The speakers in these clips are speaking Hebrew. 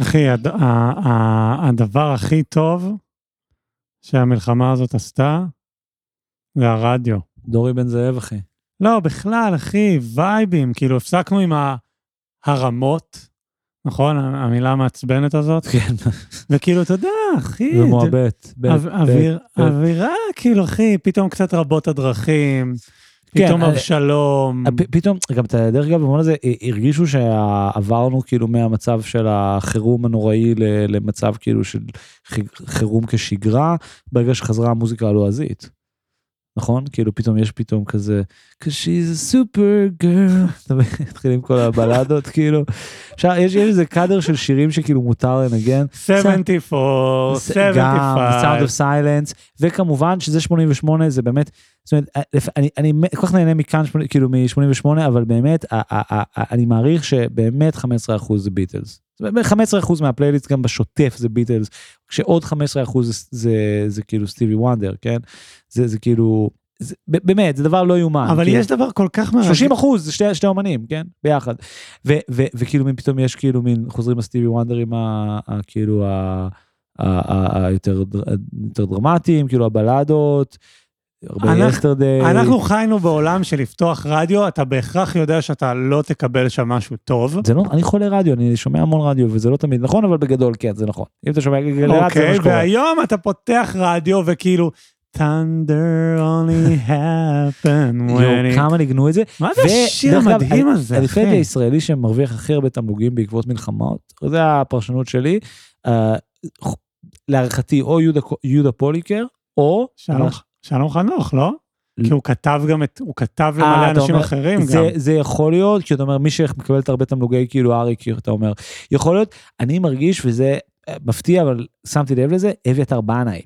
אחי, הד- הדבר הכי טוב שהמלחמה הזאת עשתה, זה הרדיו. דורי בן זאב, אחי. לא, בכלל, אחי, וייבים, כאילו, הפסקנו עם הרמות, נכון? המילה המעצבנת הזאת. כן, וכאילו, אתה יודע, אחי, אוויר- ב'. אווירה, כאילו, אחי, פתאום קצת רבות הדרכים, פתאום אה, אבשלום. פ- פתאום, גם אתה דרך אגב, במובן הזה, ה- הרגישו שעברנו כאילו מהמצב של החירום הנוראי למצב כאילו של חירום כשגרה, ברגע שחזרה המוזיקה הלועזית. נכון? כאילו פתאום יש פתאום כזה, cause she's a super girl? מתחילים כל הבלדות כאילו. אפשר, יש איזה קאדר של שירים שכאילו מותר לנגן. 74, גם, Sound 75. of Silence, וכמובן שזה 88 זה באמת, זאת אומרת, לפ- אני, אני כל כך נהנה מכאן, כאילו מ-88, אבל באמת, אני מעריך שבאמת 15% זה ביטלס. אומרת, 15% מהפלייליסט גם בשוטף זה ביטלס, כשעוד 15% זה, זה, זה כאילו סטיבי וונדר, כן? זה, זה כאילו, זה, באמת, זה דבר לא יאומן. אבל כאילו, יש דבר כל כך מרגש. 30 אחוז זה שתי, שתי אומנים כן ביחד ו, ו, וכאילו מין פתאום יש כאילו מין חוזרים לסטיבי וונדר עם ה, ה, כאילו היותר דר- יותר דרמטיים כאילו הבלדות. אנחנו-. אנחנו חיינו בעולם של לפתוח רדיו, אתה בהכרח יודע שאתה לא תקבל שם משהו טוב. זה לא אני חולה רדיו אני שומע המון רדיו וזה לא תמיד נכון אבל בגדול כן זה נכון אם אתה שומע גלגלצ זה מה אוקיי, שקורה. והיום אתה פותח רדיו וכאילו, thunder only happen when it... כמה ניגנו את זה. מה זה השיר המדהים הזה, אחי? הישראלי שמרוויח הכי הרבה תמלוגים בעקבות מלחמות, זה הפרשנות שלי. אה, להערכתי או יהודה פוליקר או שלום- שלום חנוך, לא? כי הוא כתב גם את, הוא כתב אה, למלא אנשים אומר, אחרים גם. זה, זה יכול להיות, כי אתה אומר, מי שמקבל את הרבה תמלוגי כאילו אריק, אתה אומר, יכול להיות, אני מרגיש, וזה אה, מפתיע, אבל שמתי לב לזה, אביתר בנאי.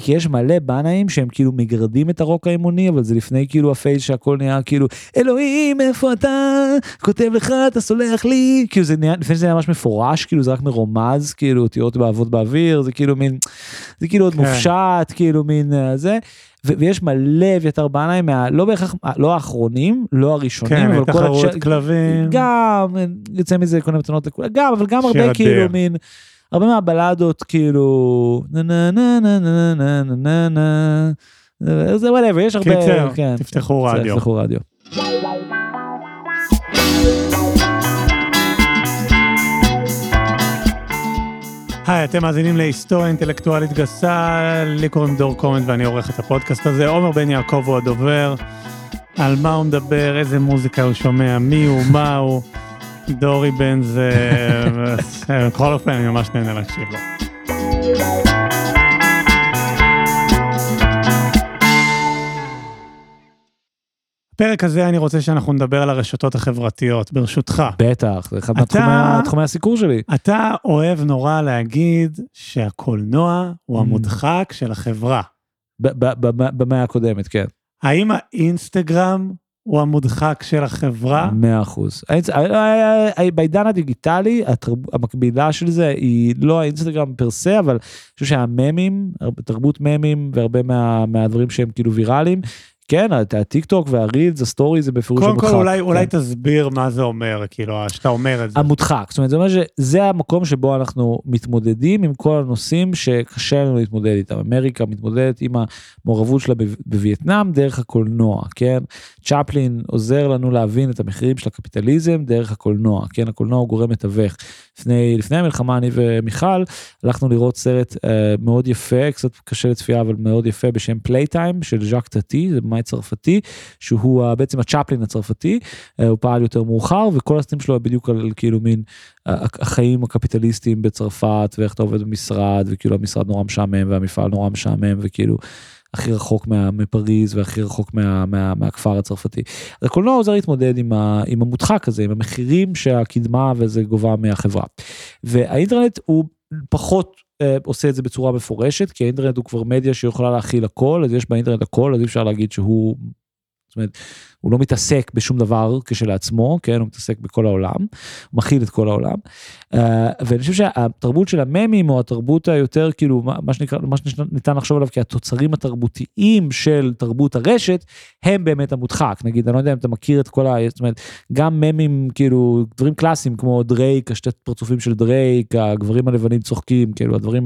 כי יש מלא בנאים שהם כאילו מגרדים את הרוק האמוני, אבל זה לפני כאילו הפייס שהכל נהיה כאילו, אלוהים, איפה אתה? כותב לך, אתה סולח לי? כאילו זה נהיה, לפני שזה היה ממש מפורש, כאילו זה רק מרומז, כאילו אותיות באבות באוויר, זה כאילו מין, זה כאילו עוד כן. מופשט, כאילו מין אה, זה. ויש מלא אביתר בנאי, מה- לא בהכרח, לא האחרונים, לא הראשונים, כן, אבל כל תחרות הקש- כלבים. גם, יוצא מזה כל מיני מתנות לכולם, גם, אבל גם הרבה. כאילו מין, הרבה מהבלדות כאילו, נה נה נה נה נה נה נה נה נה, זה whatever, יש הרבה, קיצר, כן, תפתחו רדיו. היי, אתם מאזינים להיסטוריה אינטלקטואלית גסה, לי קוראים דור קומנט ואני עורך את הפודקאסט הזה. עומר בן יעקב הוא הדובר, על מה הוא מדבר, איזה מוזיקה הוא שומע, מי הוא, מה הוא. דורי בן זה... בכל אופן, אני ממש נהנה להקשיב לו. בפרק הזה אני רוצה שאנחנו נדבר על הרשתות החברתיות, ברשותך. בטח, זה אחד התחומי הסיקור שלי. אתה אוהב נורא להגיד שהקולנוע הוא Mm. המודחק של החברה. במאה הקודמת, כן. האם האינסטגרם הוא המודחק של החברה? מאה אחוז. בעידן הדיגיטלי המקבילה של זה היא לא האינסטגרם פר סה אבל אני חושב שהממים תרבות ממים והרבה מה- מהדברים שהם כאילו ויראליים. כן הטיק טוק וה reels ה story זה בפירוש קודם כל המודחק, אולי, כן. אולי תסביר מה זה אומר, כאילו, שאתה אומר את זה. המודחק זאת אומרת זה אומר שזה המקום שבו אנחנו מתמודדים עם כל הנושאים שקשה לנו להתמודד איתם אמריקה מתמודדת עם המעורבות שלה בו- בווייטנאם דרך הקולנוע כן צ'פלין עוזר לנו להבין את המחירים של הקפיטליזם דרך הקולנוע כן הקולנוע הוא גורם מתווך לפני לפני המלחמה אני ומיכל הלכנו לראות סרט אה, מאוד יפה קצת קשה לצפייה אבל מאוד יפה בשם Playtime של ז'אק טאטי זה במאי צרפתי שהוא בעצם הצ'פלין הצרפתי אה, הוא פעל יותר מאוחר וכל הסרטים שלו בדיוק על כאילו מין החיים הקפיטליסטיים בצרפת ואיך אתה עובד במשרד וכאילו המשרד נורא משעמם והמפעל נורא משעמם וכאילו הכי רחוק מה, מפריז והכי רחוק מה, מה, מהכפר הצרפתי. אז הקולנוע עוזר להתמודד עם, ה, עם המודחק הזה עם המחירים שהקדמה וזה גובה מהחברה. והאינטרנט הוא פחות אה, עושה את זה בצורה מפורשת כי האינטרנט הוא כבר מדיה שיכולה להכיל הכל אז יש באינטרנט הכל אז אי אפשר להגיד שהוא. זאת אומרת, הוא לא מתעסק בשום דבר כשלעצמו, כן, הוא מתעסק בכל העולם, הוא מכיל את כל העולם. Uh, ואני חושב שהתרבות של הממים, או התרבות היותר, כאילו, מה שנקרא, מה שניתן לחשוב עליו כהתוצרים התרבותיים של תרבות הרשת, הם באמת המודחק. נגיד, אני לא יודע אם אתה מכיר את כל ה... זאת אומרת, גם ממים, כאילו, דברים קלאסיים כמו דרייק, השתי פרצופים של דרייק, הגברים הלבנים צוחקים, כאילו, הדברים,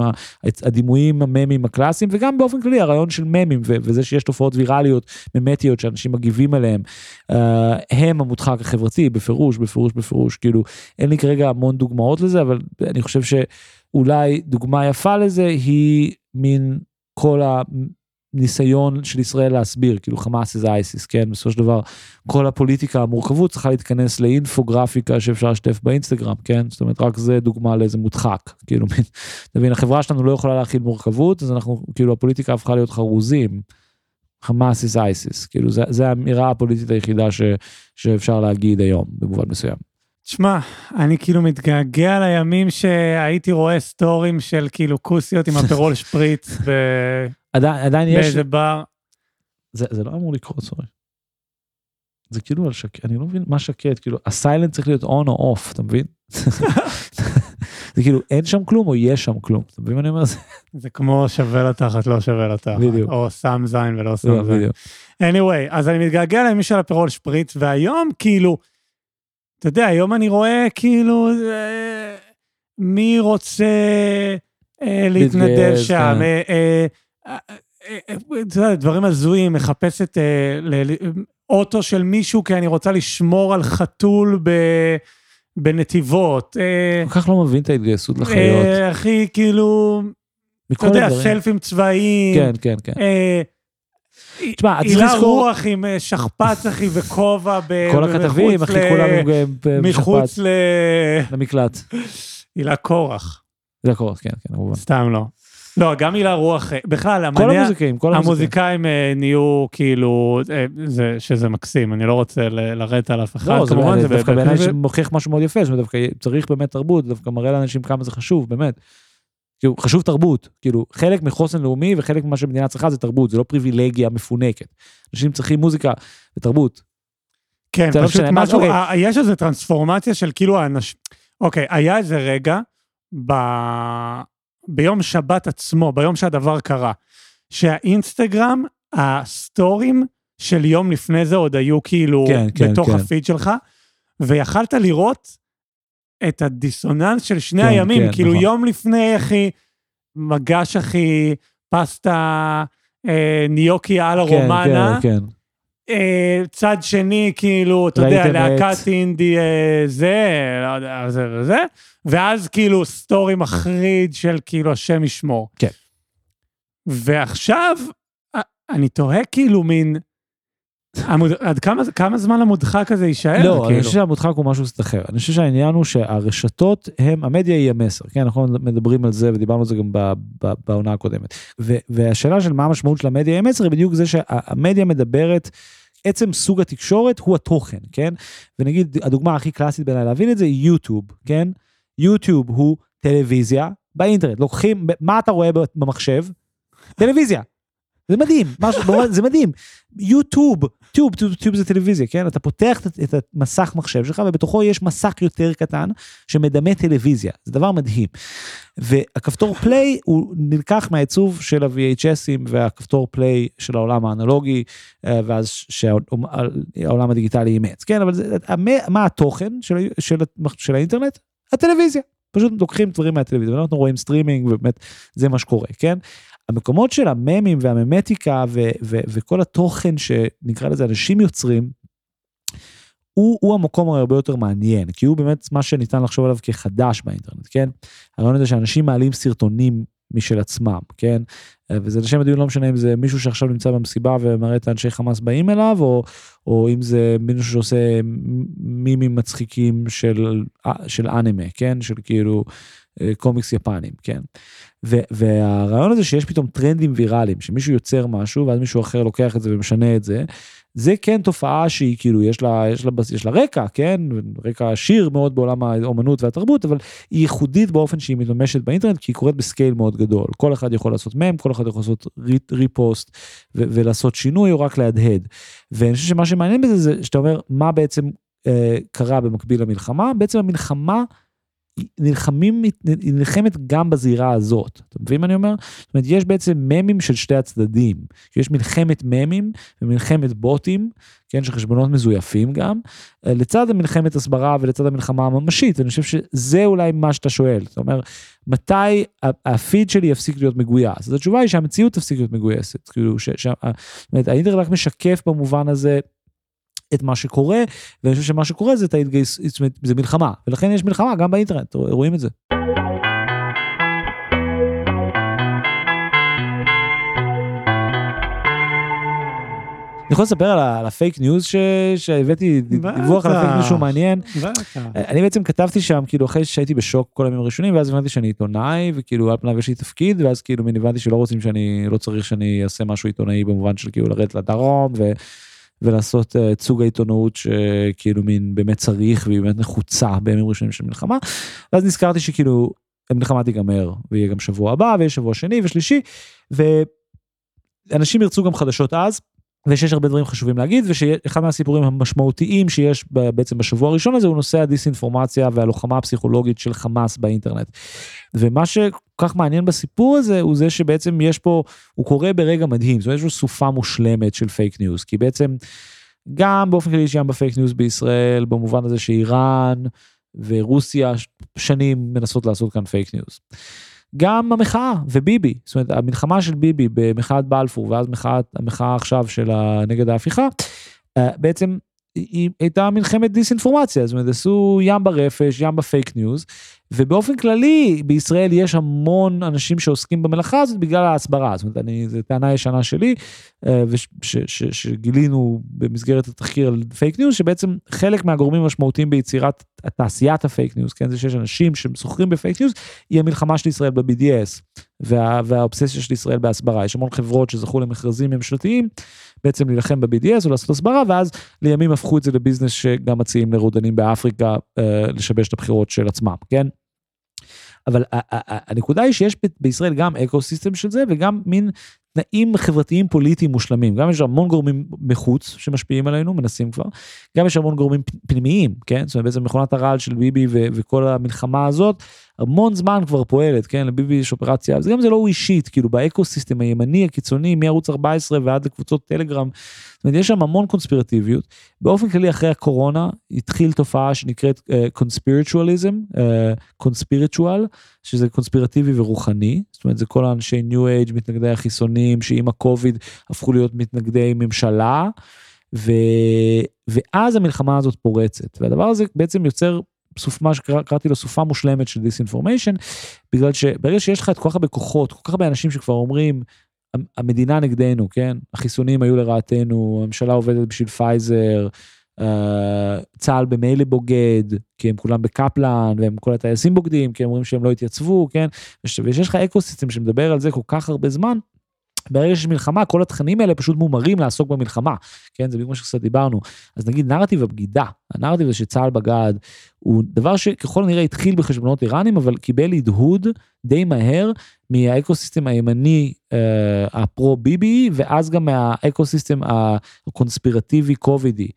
הדימויים הממים הקלאסיים, וגם באופן כללי, הרעיון של ממים, וזה שיש תופעות ויראליות, ממטיות, שאנשים מגיבים עליהם, אה, הם המודחק החברתי, בפירוש, בפירוש, בפירוש, כאילו, אין לי כרגע המון דוגמאות לזה, אבל אני חושב שאולי דוגמה יפה לזה היא מין כל הניסיון של ישראל להסביר, כאילו חמאס זה אייסיס, כן? בסופו של דבר, כל הפוליטיקה, המורכבות צריכה להתכנס לאינפוגרפיקה שאפשר לשתף באינסטגרם, כן? זאת אומרת, רק זה דוגמה לאיזה מודחק, כאילו, אתה מבין, החברה שלנו לא יכולה להכיל מורכבות, אז אנחנו, כאילו, הפוליטיקה הפכה להיות חרוזים. חמאס is ISIS, כאילו זה, זה האמירה הפוליטית היחידה ש, שאפשר להגיד היום במובן מסוים. תשמע, אני כאילו מתגעגע לימים שהייתי רואה סטורים של כאילו כוסיות עם הפירול שפריץ ב... עדיין, עדיין יש... באיזה בר. זה, זה לא אמור לקרות, סורי. זה כאילו על שקט, אני לא מבין מה שקט, כאילו הסיילנט צריך להיות on או off, אתה מבין? זה כאילו אין שם כלום או יש שם כלום, אתה מבין מה אני אומר? זה כמו שווה לתחת, לא שווה לתחת. בדיוק. או שם זין ולא שם זין. anyway, אז אני מתגעגע לימים של הפירול שפריץ, והיום כאילו, אתה יודע, היום אני רואה כאילו, אה, מי רוצה אה, להתנדב שם, כן. אה, אתה יודע, דברים הזויים, מחפשת אוטו של מישהו כי אני רוצה לשמור על חתול ב... בנתיבות. אה, כל כך לא מבין את ההתגייסות לחיות. אה, אחי, כאילו, מכל אתה יודע, הדברים. סלפים צבאיים. כן, כן, כן. אה, תשמע, צריך הילה לזכור- רוח עם שכפ"ץ, אחי, וכובע. ב- כל הכתבים, אחי, כולם עם מחוץ שכפ"ץ ל... למקלט. הילה קורח, זה הכל, כן, כן, כמובן. סתם לא. לא, גם הילה רוח, אה, בכלל, כל המניע- המוזיקאים, כל המוזיקאים. המוזיקאים אה, נהיו כאילו, אה, זה- שזה מקסים, אני לא רוצה ל- לרדת על אף אחד, לא, זה כמובן, זה דווקא בעיניי ב- שמוכיח משהו מאוד יפה, שדווקא צריך באמת תרבות, דווקא מראה לאנשים כמה זה חשוב, באמת. כאילו, חשוב תרבות, כאילו, חלק מחוסן לאומי וחלק ממה שמדינה צריכה זה תרבות, זה לא פריבילגיה מפונקת. אנשים צריכים מוזיקה ותרבות. כן, זה לא פשוט משנה, מה- משהו, אוקיי. אה, יש איזו טרנספורמציה של כאילו האנשים, אוקיי, היה איזה רגע ב... ביום שבת עצמו, ביום שהדבר קרה, שהאינסטגרם, הסטורים של יום לפני זה עוד היו כאילו כן, כן, בתוך כן. הפיד שלך, ויכלת לראות את הדיסוננס של שני כן, הימים, כן, כאילו נכון. יום לפני, אחי, מגש, אחי, פסטה, אה, ניוקי על כן, הרומנה, כן, כן. אה, צד שני, כאילו, אתה יודע, להקת אינדי אה, זה, לא יודע, זה וזה, ואז כאילו סטורי מחריד של כאילו השם ישמור. כן. ועכשיו, אני תוהה כאילו מין, המוד... עד כמה, כמה זמן המודחק הזה יישאר? לא, כאילו? אני חושב שהמודחק הוא משהו קצת אחר. אני חושב שהעניין הוא שהרשתות הם, המדיה היא המסר, כן, אנחנו מדברים על זה ודיברנו על זה גם ב- ב- בעונה הקודמת. ו- והשאלה של מה המשמעות של המדיה היא המסר היא בדיוק זה שהמדיה מדברת, עצם סוג התקשורת הוא התוכן, כן? ונגיד, הדוגמה הכי קלאסית בעיניי להבין את זה היא יוטיוב, כן? יוטיוב הוא טלוויזיה באינטרנט, לוקחים, מה אתה רואה במחשב? טלוויזיה. זה מדהים, משהו, זה מדהים. יוטיוב, טיוב, טיוב, טיוב זה טלוויזיה, כן? אתה פותח את, המסך מחשב שלך ובתוכו יש מסך יותר קטן שמדמה טלוויזיה, זה דבר מדהים. והכפתור play הוא נלקח מהעיצוב של ה-VHSים והכפתור play של העולם האנלוגי, אה, ואז שהעולם הדיגיטלי אימץ, כן? אבל זה, מה- התוכן של, של, של האינטרנט? הטלוויזיה. פשוט לוקחים דברים מהטלוויזיה, ואנחנו רואים סטרימינג, ובאמת זה מה שקורה, כן? המקומות של הממים והממטיקה ו- ו- וכל התוכן שנקרא לזה אנשים יוצרים, הוא, הוא המקום הרבה יותר מעניין, כי הוא באמת מה שניתן לחשוב עליו כחדש באינטרנט, כן? הרעיון הזה שאנשים מעלים סרטונים משל עצמם, כן? וזה לשם הדיון לא משנה אם זה מישהו שעכשיו נמצא במסיבה ומראה את האנשי חמאס באים אליו, או, או אם זה מישהו שעושה מימים מצחיקים של, של אנימה, כן? של כאילו קומיקס יפנים, כן? ו- והרעיון הזה שיש פתאום טרנדים ויראליים, שמישהו יוצר משהו ואז מישהו אחר לוקח את זה ומשנה את זה, זה כן תופעה שהיא כאילו יש לה, יש לה, יש לה רקע, כן, רקע עשיר מאוד בעולם האומנות והתרבות, אבל היא ייחודית באופן שהיא מתממשת באינטרנט, כי היא קורית בסקייל מאוד גדול. כל אחד יכול לעשות מם, כל אחד יכול לעשות ריפוסט ולעשות שינוי או רק להדהד. ואני חושב שמה שמעניין בזה זה שאתה אומר, מה בעצם אה, קרה במקביל למלחמה? בעצם המלחמה נלחמים, נלחמת גם בזירה הזאת. אתה מבין מה אני אומר? זאת אומרת, יש בעצם ממים של שתי הצדדים. יש מלחמת ממים ומלחמת בוטים, כן, של חשבונות מזויפים גם, לצד המלחמת הסברה ולצד המלחמה הממשית. אני חושב שזה אולי מה שאתה שואל. זאת אומרת, מתי הפיד שלי יפסיק להיות מגויס? אז התשובה היא שהמציאות תפסיק להיות מגויסת. כאילו, ש, ש, זאת אומרת, האינטרנט משקף במובן הזה את מה שקורה, ואני חושב שמה שקורה זה ההתגייס, זה מלחמה, ולכן יש מלחמה גם באינטרנט, רואים את זה. אני יכול לספר על הפייק ניוז שהבאתי דיווח על הפייק ניוז שהוא מעניין. אני בעצם כתבתי שם כאילו אחרי שהייתי בשוק כל הימים הראשונים ואז הבנתי שאני עיתונאי וכאילו על פניו יש לי תפקיד ואז כאילו הבנתי שלא רוצים שאני לא צריך שאני אעשה משהו עיתונאי במובן של כאילו לרדת לדרום. ולעשות את אה, סוג העיתונאות שכאילו מין באמת צריך והיא באמת נחוצה בימים ראשונים של מלחמה. ואז נזכרתי שכאילו המלחמה תיגמר ויהיה גם שבוע הבא ויש שבוע שני ושלישי ואנשים ירצו גם חדשות אז. ושיש הרבה דברים חשובים להגיד ושאחד מהסיפורים המשמעותיים שיש בעצם בשבוע הראשון הזה הוא נושא הדיסאינפורמציה והלוחמה הפסיכולוגית של חמאס באינטרנט. ומה שכל כך מעניין בסיפור הזה הוא זה שבעצם יש פה, הוא קורה ברגע מדהים, זאת אומרת יש לו סופה מושלמת של פייק ניוז, כי בעצם גם באופן כללי יש גם בפייק ניוז בישראל במובן הזה שאיראן ורוסיה שנים מנסות לעשות כאן פייק ניוז. גם המחאה וביבי, זאת אומרת המלחמה של ביבי במחאת בלפור ואז מחאת, המחאה עכשיו של נגד ההפיכה, אה, בעצם היא הייתה מלחמת דיסאינפורמציה, זאת אומרת עשו ים ברפש, ים בפייק ניוז, ובאופן כללי בישראל יש המון אנשים שעוסקים במלאכה הזאת בגלל ההסברה, זאת אומרת אני, זו טענה ישנה שלי, אה, ושגילינו במסגרת התחקיר על פייק ניוז, שבעצם חלק מהגורמים המשמעותיים ביצירת תעשיית הפייק ניוז, כן, זה שיש אנשים שסוחרים בפייק ניוז, היא המלחמה של ישראל ב-BDS, וה, והאובססיה של ישראל בהסברה, יש המון חברות שזכו למכרזים ממשלתיים, בעצם להילחם ב-BDS או לעשות הסברה, ואז לימים הפכו את זה לביזנס שגם מציעים לרודנים באפריקה אה, לשבש את הבחירות של עצמם, כן? אבל הנקודה היא שיש בישראל גם ecosystem של זה וגם מין תנאים חברתיים פוליטיים מושלמים. גם יש המון גורמים מחוץ שמשפיעים עלינו מנסים כבר. גם יש המון גורמים פנימיים כן? זאת אומרת בעצם מכונת הרעל של ביבי וכל המלחמה הזאת המון זמן כבר פועלת כן לביבי יש אופרציה אז גם זה לא הוא אישית כאילו באקו סיסטם הימני הקיצוני מערוץ 14 ועד לקבוצות טלגרם. זאת אומרת, יש שם המון קונספירטיביות באופן כללי אחרי הקורונה התחיל תופעה שנקראת קונספירטואליזם uh, קונספירטואל שזה קונספירטיבי ורוחני זאת אומרת זה כל האנשי ניו אייג' מתנגדי החיסונים שעם הקוביד הפכו להיות מתנגדי ממשלה. ו... ואז המלחמה הזאת פורצת והדבר הזה בעצם יוצר סוף, מה שקראתי לו סופה מושלמת של disinformation, בגלל שברגע שיש לך את כל כך הרבה כוחות, כל כך הרבה אנשים שכבר אומרים, המדינה נגדנו, כן? החיסונים היו לרעתנו, הממשלה עובדת בשביל פייזר, אה, צה"ל במילא בוגד, כי הם כולם בקפלן, והם כל הטייסים בוגדים, כי הם אומרים שהם לא התייצבו, כן? ושיש לך ecosystem שמדבר על זה כל כך הרבה זמן, ברגע שיש מלחמה כל התכנים האלה פשוט מומרים לעסוק במלחמה. כן זה מה שקצת דיברנו. אז נגיד נרטיב הבגידה. הנרטיב הזה שצה"ל בגד הוא דבר שככל הנראה התחיל בחשבונות איראנים אבל קיבל הדהוד די מהר מה ecosystem הימני אה, הפרו-ביבי ואז גם מה ecosystem הקונספירטיבי קובידי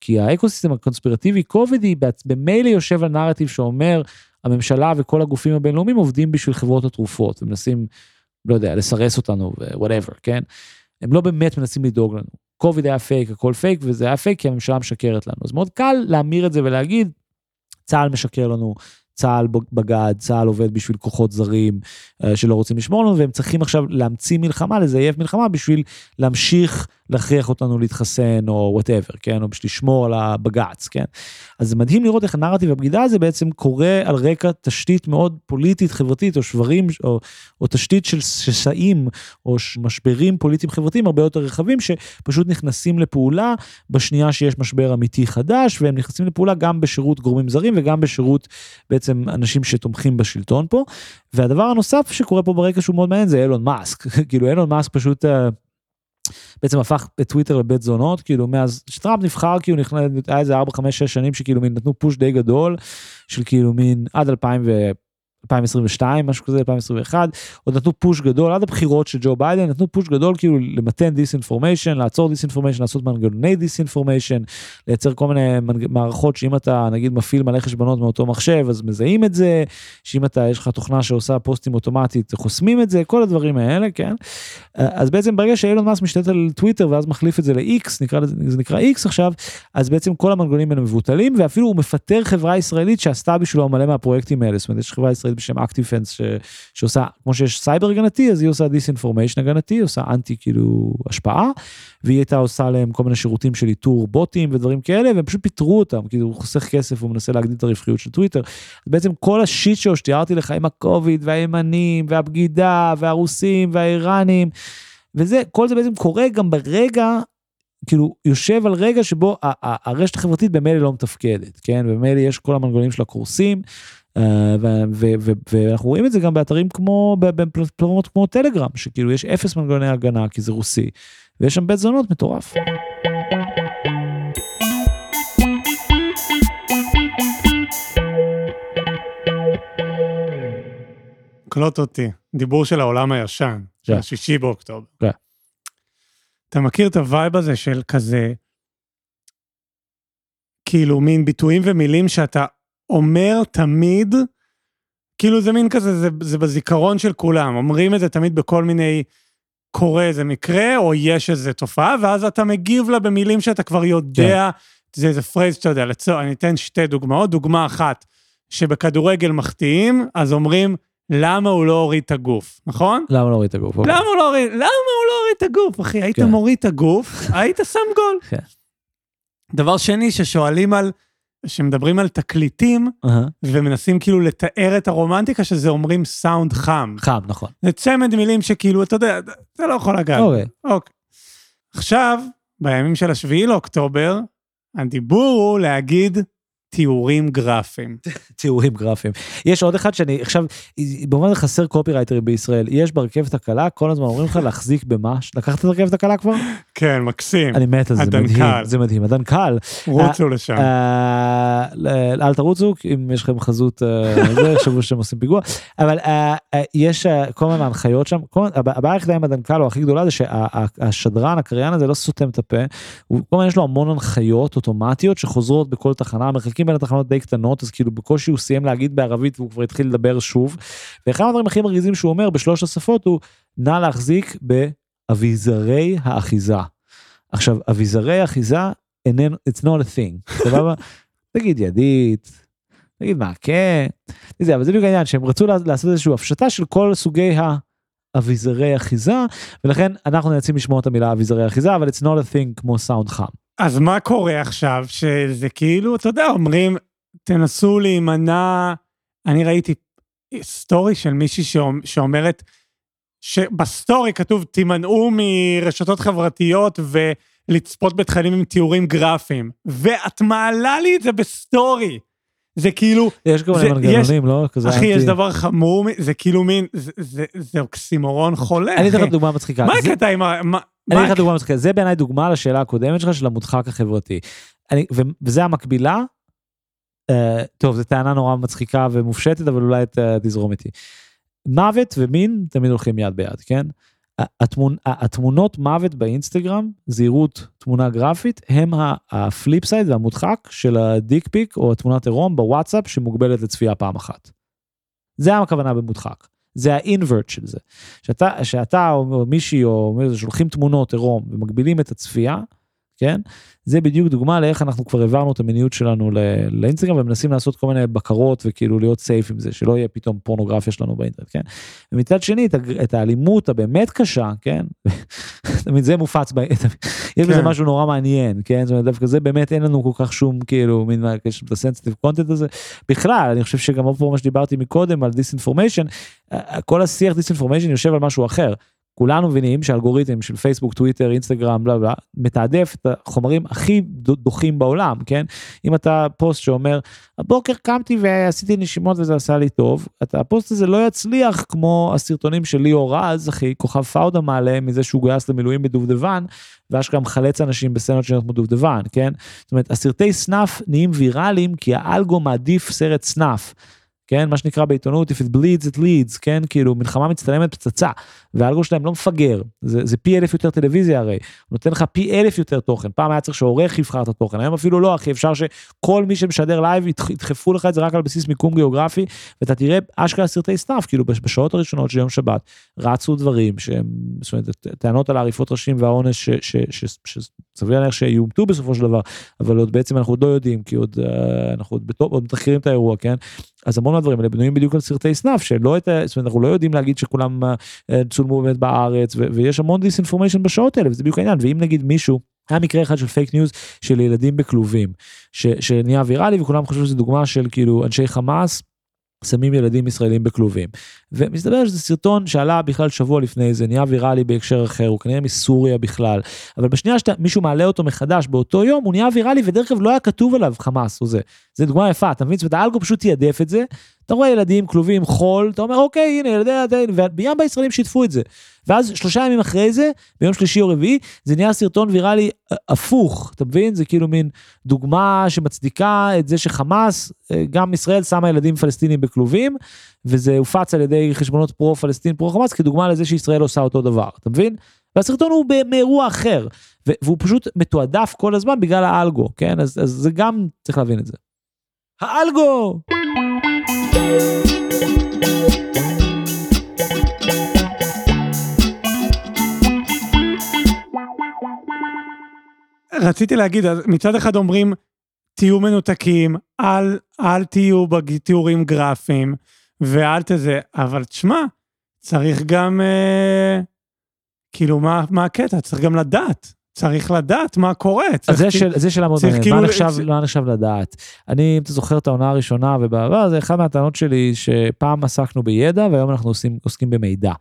כי ה ecosystem הקונספירטיבי קובידי במילא יושב על נרטיב שאומר הממשלה וכל הגופים הבינלאומיים עובדים בשביל חברות התרופות. ומנסים לא יודע, לסרס אותנו ו whatever, כן? הם לא באמת מנסים לדאוג לנו. קוביד היה פייק, הכל פייק, וזה היה פייק כי הממשלה משקרת לנו. אז מאוד קל להמיר את זה ולהגיד, צה"ל משקר לנו, צה"ל בגד, צה"ל עובד בשביל כוחות זרים אה, שלא רוצים לשמור לנו, והם צריכים עכשיו להמציא מלחמה, לזייף מלחמה בשביל להמשיך להכריח אותנו להתחסן או whatever, כן, או בשביל לשמור על הבג"ץ, כן. אז זה מדהים לראות איך הנרטיב הבגידה הזה בעצם קורה על רקע תשתית מאוד פוליטית, חברתית, או שברים, או, או תשתית של שסעים, או משברים פוליטיים חברתיים הרבה יותר רחבים, שפשוט נכנסים לפעולה בשנייה שיש משבר אמיתי חדש, והם נכנסים לפעולה גם בשירות גורמים זרים וגם בשירות בעצם אנשים שתומכים בשלטון פה. והדבר הנוסף שקורה פה ברקע שהוא מאוד מעניין זה אילון מאסק, כאילו אילון מאסק פשוט... Uh, בעצם הפך את טוויטר לבית זונות, כאילו מאז שטראמפ נבחר, כאילו נכנס, היה איזה 4, 5, 6 שנים שכאילו מין נתנו push די גדול, של כאילו מין עד 2000 ו... 2022 משהו כזה 2021 עוד נתנו push גדול עד הבחירות של ג'ו ביידן נתנו push גדול כאילו למתן disinformation לעצור disinformation לעשות מנגנוני disinformation לייצר כל מיני מערכות שאם אתה נגיד מפעיל מלא חשבונות מאותו מחשב אז מזהים את זה שאם אתה יש לך תוכנה שעושה פוסטים אוטומטית חוסמים את זה כל הדברים האלה כן? אז בעצם ברגע שאילון מאסק משתלט על טוויטר ואז מחליף את זה ל-X נקרא זה נקרא X עכשיו אז בעצם כל המנגנונים האלה מבוטלים ואפילו הוא מפטר חברה ישראלית שעשתה בשבילו מלא מהפרויקטים האלה. זאת אומרת יש חברה בשם ActiveFence ש... שעושה כמו שיש סייבר הגנתי אז היא עושה disinformation הגנתי עושה אנטי כאילו השפעה והיא הייתה עושה להם כל מיני שירותים של איתור בוטים ודברים כאלה והם פשוט פיטרו אותם כאילו הוא חוסך כסף הוא מנסה להגדיל את הרווחיות של טוויטר. בעצם כל ה shit שתיארתי לך עם הקוביד והימנים והבגידה והרוסים והאיראנים וזה כל זה בעצם קורה גם ברגע כאילו יושב על רגע שבו הרשת החברתית במילא לא מתפקדת כן במילא יש כל המנגנונים של הקורסים אה, ואנחנו רואים את זה גם באתרים כמו בפלטפורמות כמו טלגרם שכאילו יש אפס מנגנוני הגנה כי זה רוסי ויש שם בית זונות מטורף. קלוט אותי, דיבור של העולם הישן, של השישי באוקטובר. אתה מכיר את ה vibe הזה של כזה, כאילו מין ביטויים ומילים שאתה אומר תמיד, כאילו זה מין כזה, זה, זה בזיכרון של כולם, אומרים את זה תמיד בכל מיני, קורה איזה מקרה, או יש איזה תופעה, ואז אתה מגיב לה במילים שאתה כבר יודע, כן. זה איזה phrase שאתה יודע, לצור, אני אתן שתי דוגמאות, דוגמה אחת, שבכדורגל מחטיאים, אז אומרים, למה הוא לא הוריד את הגוף, נכון? למה לא הוריד את הגוף? למה הוא לא הוריד, למה הוא לא הוריד את הגוף, אחי? היית כן. מוריד את הגוף, היית שם גול. כן. דבר שני, ששואלים על... שמדברים על תקליטים, uh-huh. ומנסים כאילו לתאר את הרומנטיקה, שזה אומרים סאונד חם. חם, נכון. זה צמד מילים שכאילו, אתה יודע, זה לא יכול לגעת. אוקיי. Okay. אוקיי. עכשיו, בימים של השביעי לאוקטובר, הדיבור הוא להגיד תיאורים גרפיים. תיאורים גרפיים. יש עוד אחד שאני עכשיו, במובן חסר קופירייטרים בישראל, יש ברכבת הקלה, כל הזמן אומרים לך להחזיק במה, לקחת את הרכבת הקלה כבר? כן, מקסים. אני מת על זה, מדהים, זה מדהים, הדנקל. רוצו לשם. אה, אל תרוצו, אם יש לכם חזות, אה, זה, שבוע שהם עושים פיגוע, אבל אה, יש כל מיני הנחיות שם, הבעיה היחידה עם הדנקל, או הכי גדולה, זה שהשדרן, הקריין הזה לא סותם את הפה, כל הזמן יש לו המון הנחיות אוטומטיות שחוזרות בכל תחנה, המרחקים המרחקים בין התחנות די קטנות אז כאילו בקושי הוא סיים להגיד בערבית והוא כבר התחיל לדבר שוב. ואחד הדברים הכי מרגיזים שהוא אומר בשלוש השפות הוא נא להחזיק באביזרי האחיזה. עכשיו אביזרי אחיזה איננו it's not a thing. סבבה? תגיד ידית. תגיד מה כן. זה, אבל זה בדיוק העניין שהם רצו לעשות איזושהי הפשטה של כל סוגי האביזרי אחיזה ולכן אנחנו נאלצים לשמוע את המילה אביזרי אחיזה אבל it's not a thing כמו סאונד חם. אז מה קורה עכשיו, שזה כאילו, אתה יודע, אומרים, תנסו להימנע, אני ראיתי סטורי של מישהי שאומרת, שבסטורי כתוב, תימנעו מרשתות חברתיות ולצפות בתכנים עם תיאורים גרפיים, ואת מעלה לי את זה בסטורי. זה כאילו... יש כל מיני מנגנונים, לא? כזה אחי, יש דבר חמור, זה כאילו מין, זה אוקסימורון חולה. אני אתן לך דוגמה מצחיקה. מה הקטע עם ה... אני אתן לך דוגמה מצחיקה, זה בעיניי דוגמה לשאלה הקודמת שלך של המודחק החברתי. וזה המקבילה, אה, טוב, זו טענה נורא מצחיקה ומופשטת, אבל אולי תזרום איתי. מוות ומין תמיד הולכים יד ביד, כן? התמונ... התמונות מוות באינסטגרם, זהירות תמונה גרפית, הם ה flip side והמודחק של ה dick pic או תמונת עירום בוואטסאפ שמוגבלת לצפייה פעם אחת. זה הכוונה במודחק. זה האינברט של זה. שאתה, שאתה או מישהי או שולחים תמונות עירום ומגבילים את הצפייה, כן? זה בדיוק דוגמה לאיך אנחנו כבר העברנו את המיניות שלנו לאינסטגרם ומנסים לעשות כל מיני בקרות וכאילו להיות סייף עם זה שלא יהיה פתאום פורנוגרפיה שלנו באינטרנט כן. ומצד שני את, את האלימות הבאמת קשה כן. תמיד זה מופץ יש בזה כן. משהו נורא מעניין כן זאת אומרת דווקא זה באמת אין לנו כל כך שום כאילו מין יש את הסנסיטיב קונטנט הזה בכלל אני חושב שגם פה מה שדיברתי מקודם על disinformation כל השיח disinformation יושב על משהו אחר כולנו מבינים שהאלגוריתם של פייסבוק, טוויטר, אינסטגרם, בלה בלה, מתעדף את החומרים הכי דוחים בעולם, כן? אם אתה פוסט שאומר, הבוקר קמתי ועשיתי נשימות וזה עשה לי טוב, אתה, הפוסט הזה לא יצליח כמו הסרטונים של ליאור רז, אחי, כוכב פאודה מעלה מזה שהוא גויס למילואים בדובדבן, ואשכרה מחלץ אנשים בסצנות שניות כמו דובדבן, כן? זאת אומרת, הסרטי snuff נהיים ויראליים כי האלגו מעדיף סרט snuff. כן, מה שנקרא בעיתונות, if it bleeds it leads, כן, כאילו מלחמה מצטלמת פצצה, והאלגו שלהם לא מפגר, זה, זה פי אלף יותר טלוויזיה הרי, נותן לך פי אלף יותר תוכן, פעם היה צריך שעורך יבחר את התוכן, היום אפילו לא אחי, אפשר שכל מי שמשדר לייב ידחפו לך את זה רק על בסיס מיקום גיאוגרפי, ואתה תראה אשכרה סרטי snuff, כאילו בשעות הראשונות של יום שבת, רצו דברים שהם, זאת אומרת, טענות על העריפות ראשים והעונש שסביר להניח שיומתו בסופו של דבר, אבל עוד בעצם אנחנו עוד לא יודעים, כי עוד אה, אנחנו עוד, עוד מתחקרים את האירוע, כן? אז המון מהדברים האלה בנויים בדיוק על סרטי snuff שלא את זאת אומרת אנחנו לא יודעים להגיד שכולם אה, צולמו באמת בארץ ויש המון disinformation בשעות האלה וזה בדיוק העניין. ואם נגיד מישהו היה מקרה אחד של פייק ניוז של ילדים בכלובים שנהיה ויראלי וכולם חושבים שזה דוגמה של כאילו אנשי חמאס שמים ילדים ישראלים בכלובים. ומסתבר שזה סרטון שעלה בכלל שבוע לפני זה, נהיה ויראלי בהקשר אחר, הוא כנראה מסוריה בכלל. אבל בשנייה שמישהו מעלה אותו מחדש באותו יום, הוא נהיה ויראלי ודרך אגב לא היה כתוב עליו חמאס או זה. זה דוגמה יפה, אתה מבין? זאת אומרת, האלגו פשוט תיעדף את זה, אתה רואה ילדים כלובים חול, אתה אומר אוקיי הנה ילדי ילדים, ובים בישראלים שיתפו את זה. ואז שלושה ימים אחרי זה, ביום שלישי או רביעי, זה נהיה סרטון ויראלי אה, הפוך, אתה מבין? זה כאילו מין דוגמה שמצדיקה את זה שחמאס, אה, גם ישראל שמה ילדים פלסטינים בכלובים, וזה הופץ על ידי חשבונות פרו פלסטין פרו חמאס כדוגמה לזה שישראל עושה אותו דבר, אתה מבין? והסרטון הוא מאירוע אחר, והוא פשוט מתועדף כל הזמן בגלל האלגו, כן? אז, אז זה גם, צריך להבין את זה. האלגו! רציתי להגיד, מצד אחד אומרים, תהיו מנותקים, אל, אל תהיו בתיאורים גרפיים, ואל תזה, אבל תשמע, צריך גם, אה, כאילו, מה, מה הקטע? צריך גם לדעת. צריך לדעת מה קורה. אז זה, של, זה שאלה מאוד מעניינת, כאילו... מה, נחשב, ש... מה נחשב לדעת? אני, אם אתה זוכר את העונה הראשונה ובעבר, זה אחת מהטענות שלי שפעם עסקנו בידע והיום אנחנו עושים, עוסקים במידע.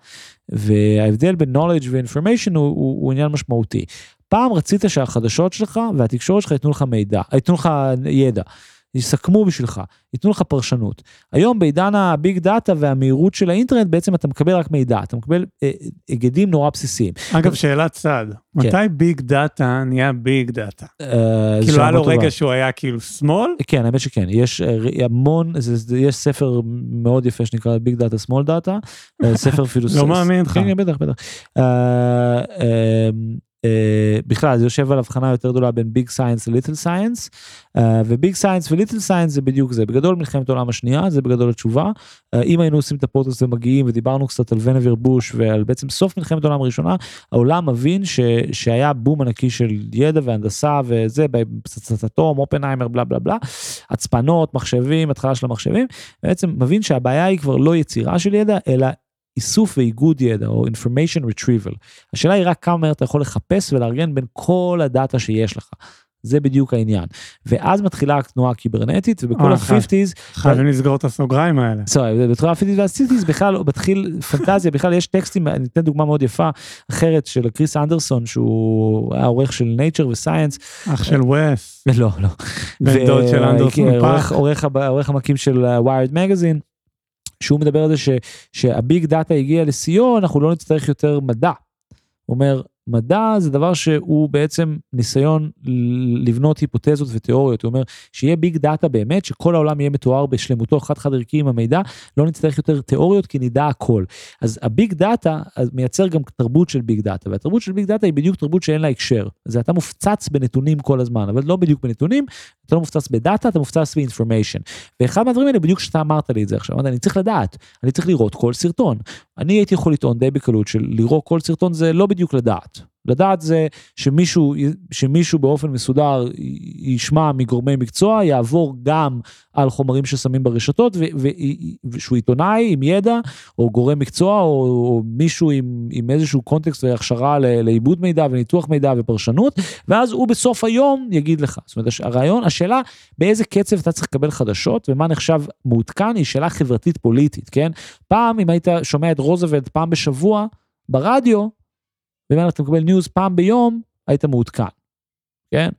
וההבדל בין knowledge ו-information הוא, הוא, הוא עניין משמעותי. פעם רצית שהחדשות שלך והתקשורת שלך ייתנו לך מידע, ייתנו לך ידע. יסכמו בשבילך, ייתנו לך פרשנות. היום בעידן הביג דאטה והמהירות של האינטרנט בעצם אתה מקבל רק מידע, אתה מקבל אה, היגדים נורא בסיסיים. אגב, שאלת צד, כן. מתי ביג דאטה נהיה ביג דאטה? אה, כאילו היה לו רגע שהוא היה כאילו small? כן, האמת שכן, יש אה, המון, זה, יש ספר מאוד יפה שנקרא ביג דאטה small data, ספר פילוסופי. לא מאמין לך. כן, כן, בטח, בטח. אה, אה, בכלל זה יושב על הבחנה יותר גדולה בין big science ל little science ו big science ו little science זה בדיוק זה. בגדול מלחמת העולם השנייה זה בגדול התשובה. אה, אם היינו עושים את הפודקאסט ומגיעים ודיברנו קצת על ונבר בוש ועל בעצם סוף מלחמת העולם הראשונה העולם מבין ש, שהיה בום ענקי של ידע והנדסה וזה בפצצת אטום אופנהיימר בלה בלה בלה. הצפנות מחשבים התחלה של המחשבים. בעצם מבין שהבעיה היא כבר לא יצירה של ידע אלא איסוף ואיגוד ידע או information retrieval. השאלה היא רק כמה מהר אתה יכול לחפש ולארגן בין כל הדאטה שיש לך. זה בדיוק העניין. ואז מתחילה התנועה הקיברנטית ובכל ה-50's. חייבים לסגור את הסוגריים האלה. סורי, בתחילת ה-50's וה-60's בכלל מתחיל פנטזיה, בכלל יש טקסטים, אני אתן דוגמה מאוד יפה אחרת של קריס אנדרסון שהוא היה עורך של nature וסייאנס. אח של וס. לא, לא. בן דוד של אנדרסון פאק. עורך המקים של Wired Magazine. שהוא מדבר על זה ש, שה big data הגיע לשיאו, אנחנו לא נצטרך יותר מדע. הוא אומר, מדע זה דבר שהוא בעצם ניסיון לבנות היפותזות ותיאוריות. הוא אומר שיהיה big data באמת, שכל העולם יהיה מתואר בשלמותו חד חד ערכי עם המידע, לא נצטרך יותר תיאוריות כי נדע הכל. אז ה big data מייצר גם תרבות של big data, והתרבות של big data היא בדיוק תרבות שאין לה הקשר. זה אתה מופצץ בנתונים כל הזמן, אבל לא בדיוק בנתונים, אתה לא מופצץ בדאטה, אתה מופצץ באינפורמיישן. ואחד מהדברים האלה בדיוק שאתה אמרת לי את זה עכשיו, אני צריך לדעת, אני צריך לראות כל סרטון. אני הייתי יכול לטעון די בקלות של לראות כל סרטון זה לא בדיוק לדעת. לדעת זה שמישהו, שמישהו באופן מסודר ישמע מגורמי מקצוע, יעבור גם על חומרים ששמים ברשתות, ושהוא עיתונאי עם ידע, או גורם מקצוע, או, או מישהו עם, עם איזשהו קונטקסט והכשרה לעיבוד מידע וניתוח מידע ופרשנות, ואז הוא בסוף היום יגיד לך. זאת אומרת, הרעיון, השאלה באיזה קצב אתה צריך לקבל חדשות, ומה נחשב מעודכן, היא שאלה חברתית פוליטית, כן? פעם, אם היית שומע את רוזוולט פעם בשבוע, ברדיו, במהלך אתה מקבל news פעם ביום, היית מעודכן, כן?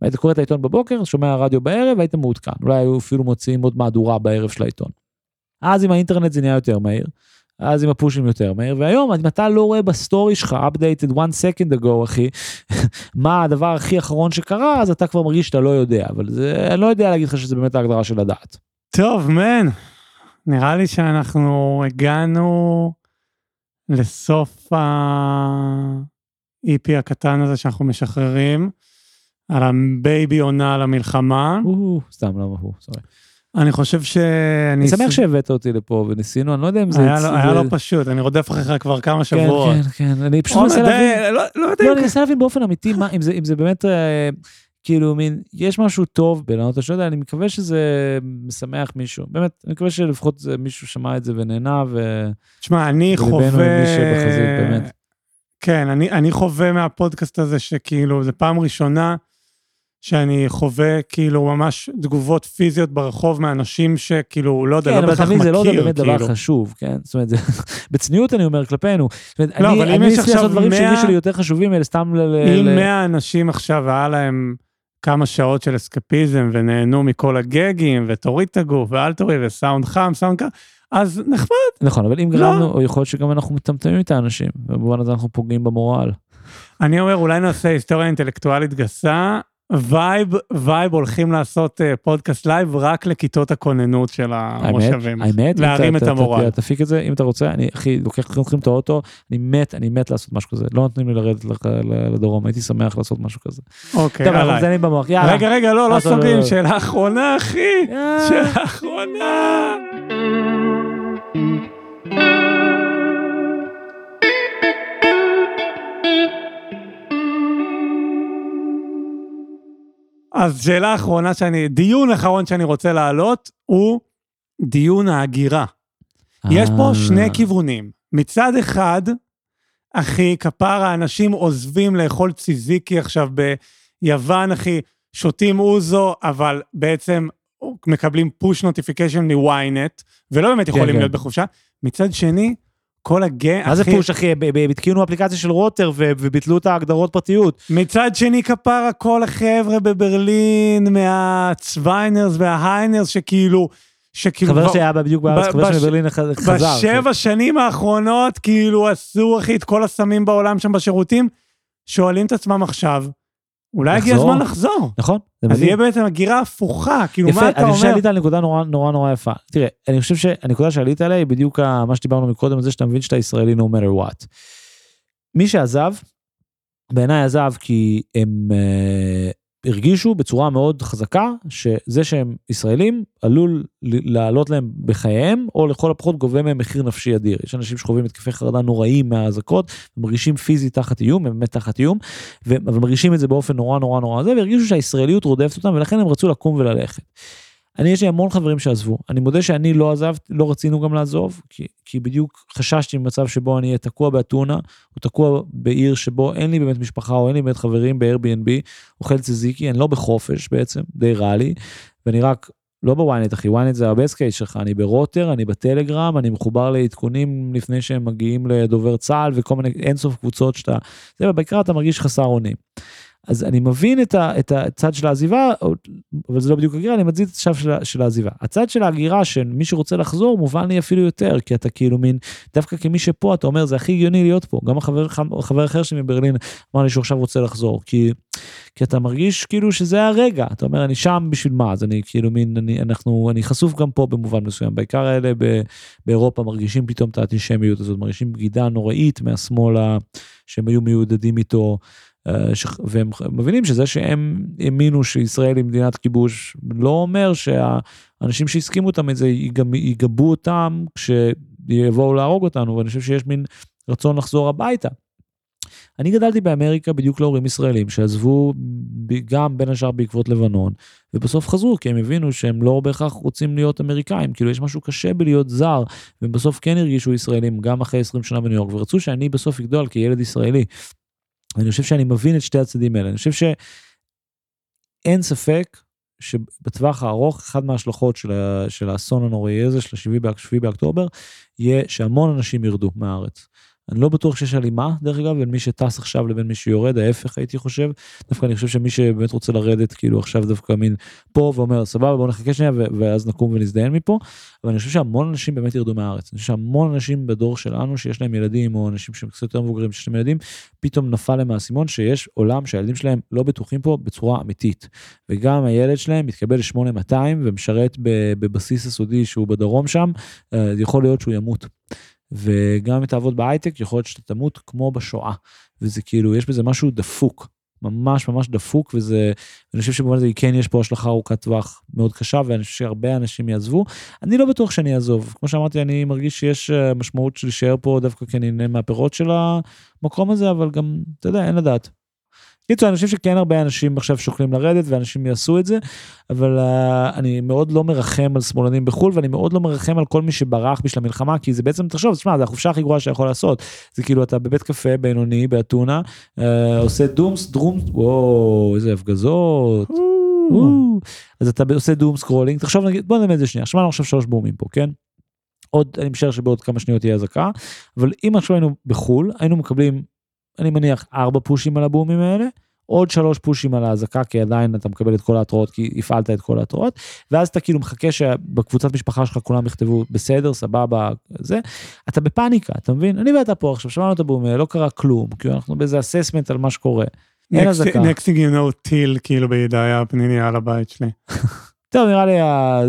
היית קורא את העיתון בבוקר, שומע רדיו בערב, היית מעודכן. אולי היו אפילו מוציאים עוד מהדורה בערב של העיתון. אז עם האינטרנט זה נהיה יותר מהיר, אז עם הפושים יותר מהיר, והיום אם אתה לא רואה בסטורי שלך updated one second ago אחי, מה הדבר הכי אחרון שקרה, אז אתה כבר מרגיש שאתה לא יודע, אבל זה, אני לא יודע להגיד לך שזה באמת ההגדרה של לדעת. טוב, man, נראה לי שאנחנו הגענו לסוף ה-EP הקטן הזה שאנחנו משחררים, על ה baby עונה על המלחמה. סתם, לא, הוא, sorry. אני חושב ש... אני שמח שהבאת אותי לפה וניסינו, אני לא יודע אם זה... היה לא פשוט, אני רודף אחריך כבר כמה כן, שבועות. כן, כן, אני פשוט מנסה להבין... לא, לא יודע. לא, אני מנסה להבין באופן אמיתי, אם זה באמת... כאילו מין יש משהו טוב בלענות השאלה אני מקווה שזה משמח מישהו באמת אני מקווה שלפחות מישהו שמע את זה ונהנה ו... תשמע אני חווה... כן אני אני חווה מהפודקאסט הזה שכאילו זה פעם ראשונה שאני חווה כאילו ממש תגובות פיזיות ברחוב מאנשים שכאילו, לא יודע, כן, לא בהכרח מכיר, כן, אבל זה לא באמת כאילו. דבר חשוב, כן? זאת אומרת, זה, בצניעות אני אומר כלפינו. זאת אומרת, לא, אני, אבל אם יש עכשיו 100... לעשות דברים שהרגישו לי יותר חשובים, אלה סתם ל... אם 100 אנשים עכשיו היה להם כמה שעות של אסקפיזם ונהנו מכל הגגים, ותוריד את הגוף, ואל תוריד, וסאונד חם, סאונד קר, אז נחמד. נכון, אבל אם לא. גרמנו, או יכול להיות שגם אנחנו מטמטמים את האנשים, ובמובן הזה אנחנו פוגעים במורל. אני אומר, אולי נעשה היסטוריה אינטלקטואלית גסה, vibe, vibe הולכים לעשות uh, פודקאסט live רק לכיתות הכוננות של המושבים. האמת, להרים את המורל. תפיק את זה, אם אתה רוצה, אני אחי, לוקח לכם את האוטו, אני מת, אני מת לעשות משהו כזה. לא נותנים לי לרדת לדרום, הייתי שמח לעשות משהו כזה. אוקיי, טוב, אנחנו מזיינים במוח, יאללה. רגע, רגע, לא, לא סוגרים, שאלה אחרונה, אחי. שאלה אחרונה. אז שאלה אחרונה שאני, דיון אחרון שאני רוצה להעלות הוא דיון ההגירה. יש פה אה. שני כיוונים. מצד אחד, אחי, כפרה, אנשים עוזבים לאכול ציזיקי עכשיו ביוון, אחי, שותים אוזו, אבל בעצם מקבלים push notification מ ynet, ולא באמת יכולים כן, להיות כן. בחופשה. מצד שני, כל הגן, מה זה push, אחי? התקינו אפליקציה של רוטר וביטלו את ההגדרות פרטיות. מצד שני, כפרה, כל החבר'ה בברלין, מהצוויינרס וההיינרס, שכאילו... שכאילו... חבר שהיה בדיוק בארץ, חבר של בברלין חזר. בשבע שנים האחרונות, כאילו, עשו, אחי, את כל הסמים בעולם שם בשירותים, שואלים את עצמם עכשיו, אולי הגיע הזמן לחזור. נכון. אז יהיה בעצם הגירה הפוכה, כאילו מה אתה אומר? אני חושב שעלית על נקודה נורא נורא נורא יפה. תראה, אני חושב שהנקודה שעלית עליה היא בדיוק מה שדיברנו מקודם, זה שאתה מבין שאתה ישראלי no matter what. מי שעזב, בעיניי עזב כי הם הרגישו בצורה מאוד חזקה שזה שהם ישראלים עלול לעלות להם בחייהם או לכל הפחות גובה מהם מחיר נפשי אדיר. יש אנשים שחווים התקפי חרדה נוראים מהאזעקות, מרגישים פיזית תחת איום, הם באמת תחת איום, ומרגישים את זה באופן נורא נורא נורא זה, והרגישו שהישראליות רודפת אותם ולכן הם רצו לקום וללכת. אני יש לי המון חברים שעזבו, אני מודה שאני לא עזבתי, לא רצינו גם לעזוב, כי, כי בדיוק חששתי ממצב שבו אני אהיה תקוע באתונה, או תקוע בעיר שבו אין לי באמת משפחה או אין לי באמת חברים ב-Airbnb, אוכל צזיקי, אני לא בחופש בעצם, די רע לי, ואני רק, לא בוויינט אחי, וויינט זה הבסט קייס שלך, אני ברוטר, אני בטלגרם, אני מחובר לעדכונים לפני שהם מגיעים לדובר צה"ל וכל מיני אינסוף קבוצות שאתה, זה בעיקר אתה מרגיש חסר אונים. אז אני מבין את, ה, את הצד של העזיבה, אבל זה לא בדיוק הגירה, אני מזיז את הצד של, של העזיבה. הצד של ההגירה, שמי שרוצה לחזור, מובן לי אפילו יותר, כי אתה כאילו מין, דווקא כמי שפה, אתה אומר, זה הכי הגיוני להיות פה. גם החבר, חבר אחר שלי מברלין אמר לי שהוא עכשיו רוצה לחזור, כי, כי אתה מרגיש כאילו שזה הרגע, אתה אומר, אני שם בשביל מה, אז אני כאילו מין, אני, אנחנו, אני חשוף גם פה במובן מסוים. בעיקר האלה ב, באירופה מרגישים פתאום את האנטישמיות הזאת, מרגישים בגידה נוראית מהשמאל שהם היו מיודדים איתו. אה, והם מבינים שזה שהם האמינו שישראל היא מדינת כיבוש לא אומר שהאנשים שהסכימו אותם את זה יגבו אותם כשיבואו להרוג אותנו ואני חושב שיש מין רצון לחזור הביתה. אני גדלתי באמריקה בדיוק להורים ישראלים שעזבו גם בין השאר בעקבות לבנון ובסוף חזרו כי הם הבינו שהם לא בהכרח רוצים להיות אמריקאים כאילו יש משהו קשה בלהיות זר והם בסוף כן הרגישו ישראלים גם אחרי 20 שנה בניו יורק ורצו שאני בסוף אגדול כילד ישראלי אני חושב שאני מבין את שתי הצדדים האלה. אני חושב שאין ספק שבטווח הארוך, אחת מההשלכות של, של האסון הנוראי הזה, של השביעי באוקטובר, יהיה שהמון אנשים ירדו מהארץ. אני לא בטוח שיש הלימה, דרך אגב, בין מי שטס עכשיו לבין מי שיורד, ההפך הייתי חושב. דווקא אני חושב שמי שבאמת רוצה לרדת, כאילו עכשיו דווקא מין פה ואומר, סבבה, בוא נחכה שנייה, ואז נקום ונזדיין מפה. אבל אני חושב שהמון אנשים באמת ירדו מהארץ. אני חושב שהמון אנשים בדור שלנו, שיש להם ילדים, או אנשים שהם קצת יותר מבוגרים, שיש להם ילדים, פתאום נפל להם האסימון שיש עולם שהילדים שלהם לא בטוחים פה בצורה אמיתית. וגם הילד שלהם מתקבל ל-8200 ומשרת בבסיס הסודי שהוא בדרום שם, אה, יכול להיות שהוא ימות. וגם אם תעבוד בהייטק, יכול להיות שאתה תמות כמו בשואה. וזה כאילו, יש בזה משהו דפוק, ממש ממש דפוק, וזה, אני חושב שבמובן הזה כן יש פה השלכה ארוכת טווח מאוד קשה, ואני חושב שהרבה אנשים יעזבו. אני לא בטוח שאני אעזוב. כמו שאמרתי, אני מרגיש שיש אה, משמעות של להישאר פה דווקא כי אני נהנה מהפירות של המקום הזה, אבל גם, אתה יודע, אין לדעת. קיצור, אני חושב שכן הרבה אנשים עכשיו שוקלים לרדת ואנשים יעשו את זה, אבל uh, אני מאוד לא מרחם על שמאלנים בחו"ל ואני מאוד לא מרחם על כל מי שברח בשביל המלחמה, כי זה בעצם, תחשוב, תשמע, זה החופשה הכי גרועה שאתה יכול לעשות. זה כאילו אתה בבית קפה בינוני באתונה, uh, עושה דומס, דרום, וואו, איזה הפגזות. אז אתה עושה doom scrolling, תחשוב נגיד, בוא נלמד את זה שנייה, שמענו עכשיו שלוש בומים פה, כן? עוד, אני משער שבעוד כמה שניות תהיה אזעקה, אבל אם עכשיו היינו בחו"ל, היינו מקבלים אני מניח ארבע פושים על הבומים האלה, עוד שלוש פושים על האזעקה, כי עדיין אתה מקבל את כל ההתראות, כי הפעלת את כל ההתראות, ואז אתה כאילו מחכה שבקבוצת משפחה שלך כולם יכתבו בסדר, סבבה, זה, אתה בפאניקה, אתה מבין? אני ואתה פה עכשיו, שמענו את הבום, לא קרה כלום, כי אנחנו באיזה אססמנט על מה שקורה. אין אזעקה. next thing you know, טיל כאילו בידיה פניני על הבית שלי. טוב, נראה לי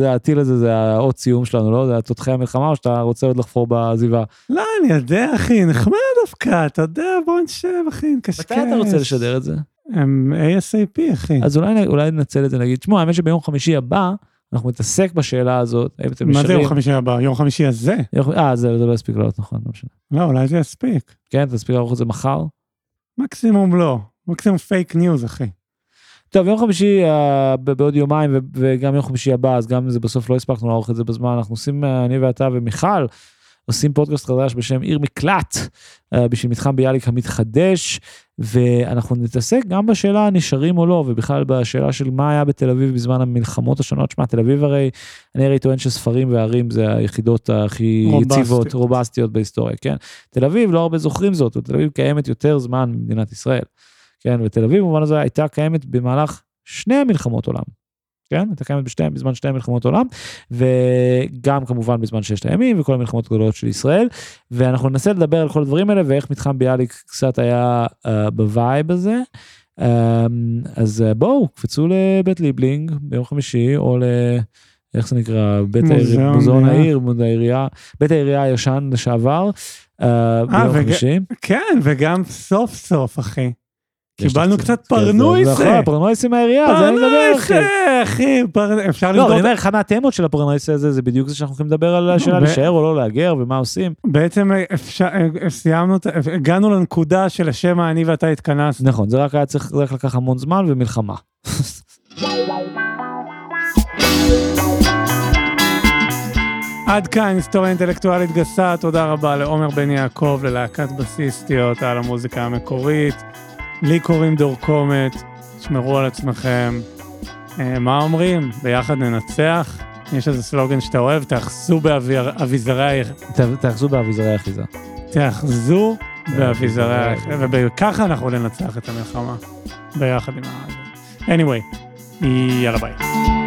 הטיל הזה זה האות סיום שלנו, לא? זה תותחי המלחמה, או שאתה רוצה עוד לחפור בעזיבה? לא, אני יודע, אחי, נחמד דווקא, אתה יודע, בוא נשב, אחי, נקשקש. מתי אתה רוצה לשדר את זה? ASAP, אחי. אז אולי, אולי ננצל את זה, נגיד, תשמעו, האמת שביום חמישי הבא, אנחנו נתעסק בשאלה הזאת, האם אתם נשארים... מה זה יום חמישי הבא? יום חמישי הזה? אה, זה, זה לא יספיק לעלות, נכון, לא משנה. לא, אולי זה יספיק. כן, תספיק לערוך את זה מחר? מקסימום לא, מקסימום פייק ניוז, אחי. טוב, יום חמישי uh, בעוד יומיים וגם יום חמישי הבא, אז גם אם זה בסוף לא הספקנו לערוך את זה בזמן, אנחנו עושים, uh, אני ואתה ומיכל, עושים פודקאסט חדש בשם עיר מקלט, uh, בשביל מתחם ביאליק המתחדש, ואנחנו נתעסק גם בשאלה נשארים או לא, ובכלל בשאלה של מה היה בתל אביב בזמן המלחמות השונות. שמע, תל אביב הרי, אני הרי טוען שספרים וערים זה היחידות הכי יציבות, רובסטיות בהיסטוריה, כן? תל אביב, לא הרבה זוכרים זאת, תל אביב קיימת יותר זמן במדינת ישראל. כן, ותל אביב במובן הזה הייתה קיימת במהלך שני המלחמות עולם. כן, הייתה קיימת בשתי, בזמן שתי מלחמות עולם, וגם כמובן בזמן ששת הימים וכל המלחמות הגדולות של ישראל, ואנחנו ננסה לדבר על כל הדברים האלה ואיך מתחם ביאליק קצת היה uh, ב vibe הזה. Um, אז uh, בואו, קפצו לבית ליבלינג ביום חמישי, או ל... איך זה נקרא? בית מוזיאון העיר, העירייה, בית העירייה הישן לשעבר, uh, ביום חמישי. כן, וגם סוף סוף, אחי. קיבלנו קצת פרנויסה. נכון, פרנויסה מהעירייה, זה אני מדבר, אחי. אחי, אפשר לבדוק. לא, אני אומר, אחד מהתמות של הפרנויסה הזה, זה בדיוק זה שאנחנו הולכים לדבר על השאלה להישאר או לא להגר ומה עושים. בעצם סיימנו, הגענו לנקודה של השם אני ואתה התכנסנו. נכון, זה רק היה צריך, רק לקח המון זמן ומלחמה. עד כאן היסטוריה אינטלקטואלית גסה, תודה רבה לעומר בן יעקב, ללהקת בסיסטיות על המוזיקה המקורית. לי קוראים דור קומט, תשמרו על עצמכם. אה, מה אומרים? ביחד ננצח? יש איזה סלוגן שאתה אוהב, תאחזו באביזרי... תאחזו באביזרי אחיזה. תאחזו באביזרי אחיזה, וככה אנחנו ננצח את המלחמה. ביחד עם ה... anyway, יאללה ביי.